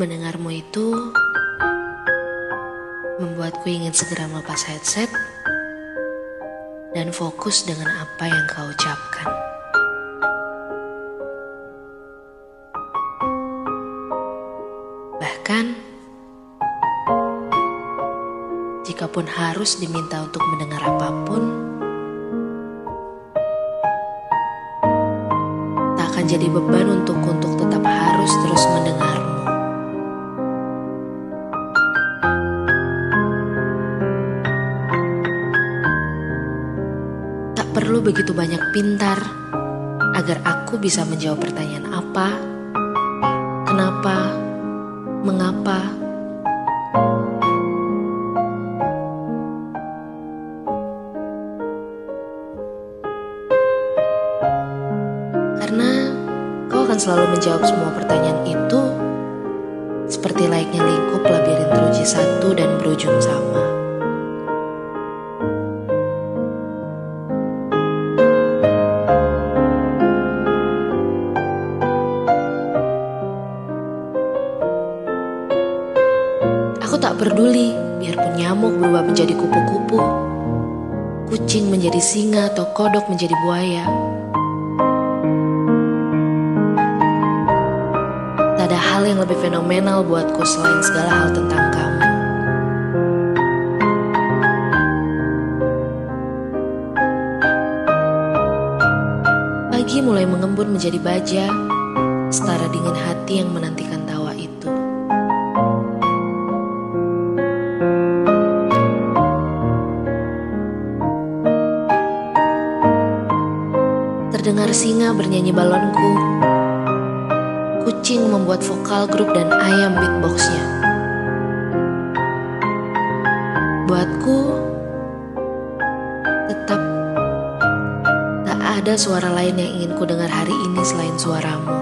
Mendengarmu itu membuatku ingin segera melepas headset dan fokus dengan apa yang kau ucapkan. Bahkan, jikapun harus diminta untuk mendengar apa pun, tak akan jadi beban untukku untuk tetap harus terus mendengarmu. Begitu banyak pintar agar aku bisa menjawab pertanyaan apa, kenapa, mengapa. Karena kau akan selalu menjawab semua pertanyaan itu seperti layaknya lingkup labirin teruji satu dan berujung sama. Peduli biarpun nyamuk berubah menjadi kupu-kupu, kucing menjadi singa atau kodok menjadi buaya. Tak ada hal yang lebih fenomenal buatku selain segala hal tentang kamu. Pagi mulai mengembun menjadi baja, setara dengan hati yang menantikan Terdengar singa bernyanyi balonku. Kucing membuat vokal grup dan ayam beatboxnya. Buatku, tetap tak ada suara lain yang ingin ku dengar hari ini selain suaramu.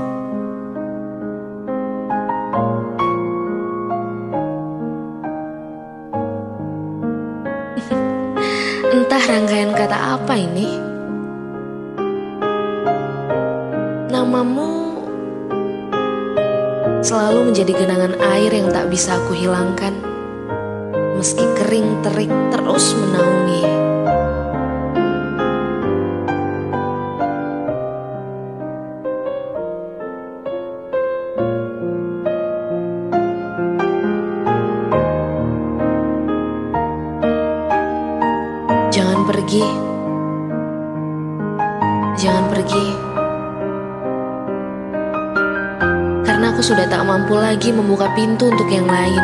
Entah rangkaian kata apa ini. Namamu selalu menjadi genangan air yang tak bisa aku hilangkan. Meski kering terik terus menaungi. Jangan pergi. Jangan pergi. Aku sudah tak mampu lagi membuka pintu untuk yang lain.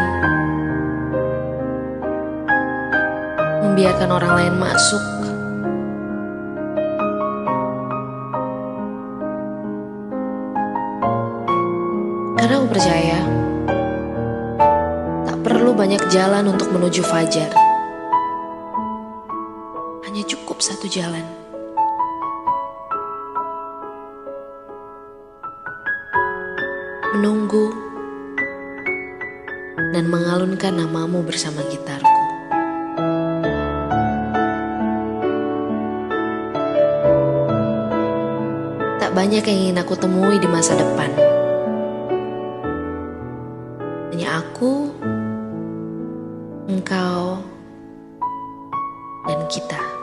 Membiarkan orang lain masuk. Karena aku percaya tak perlu banyak jalan untuk menuju fajar. Hanya cukup satu jalan. Menunggu dan mengalunkan namamu bersama gitarku. Tak banyak yang ingin aku temui di masa depan. Hanya aku, engkau, dan kita.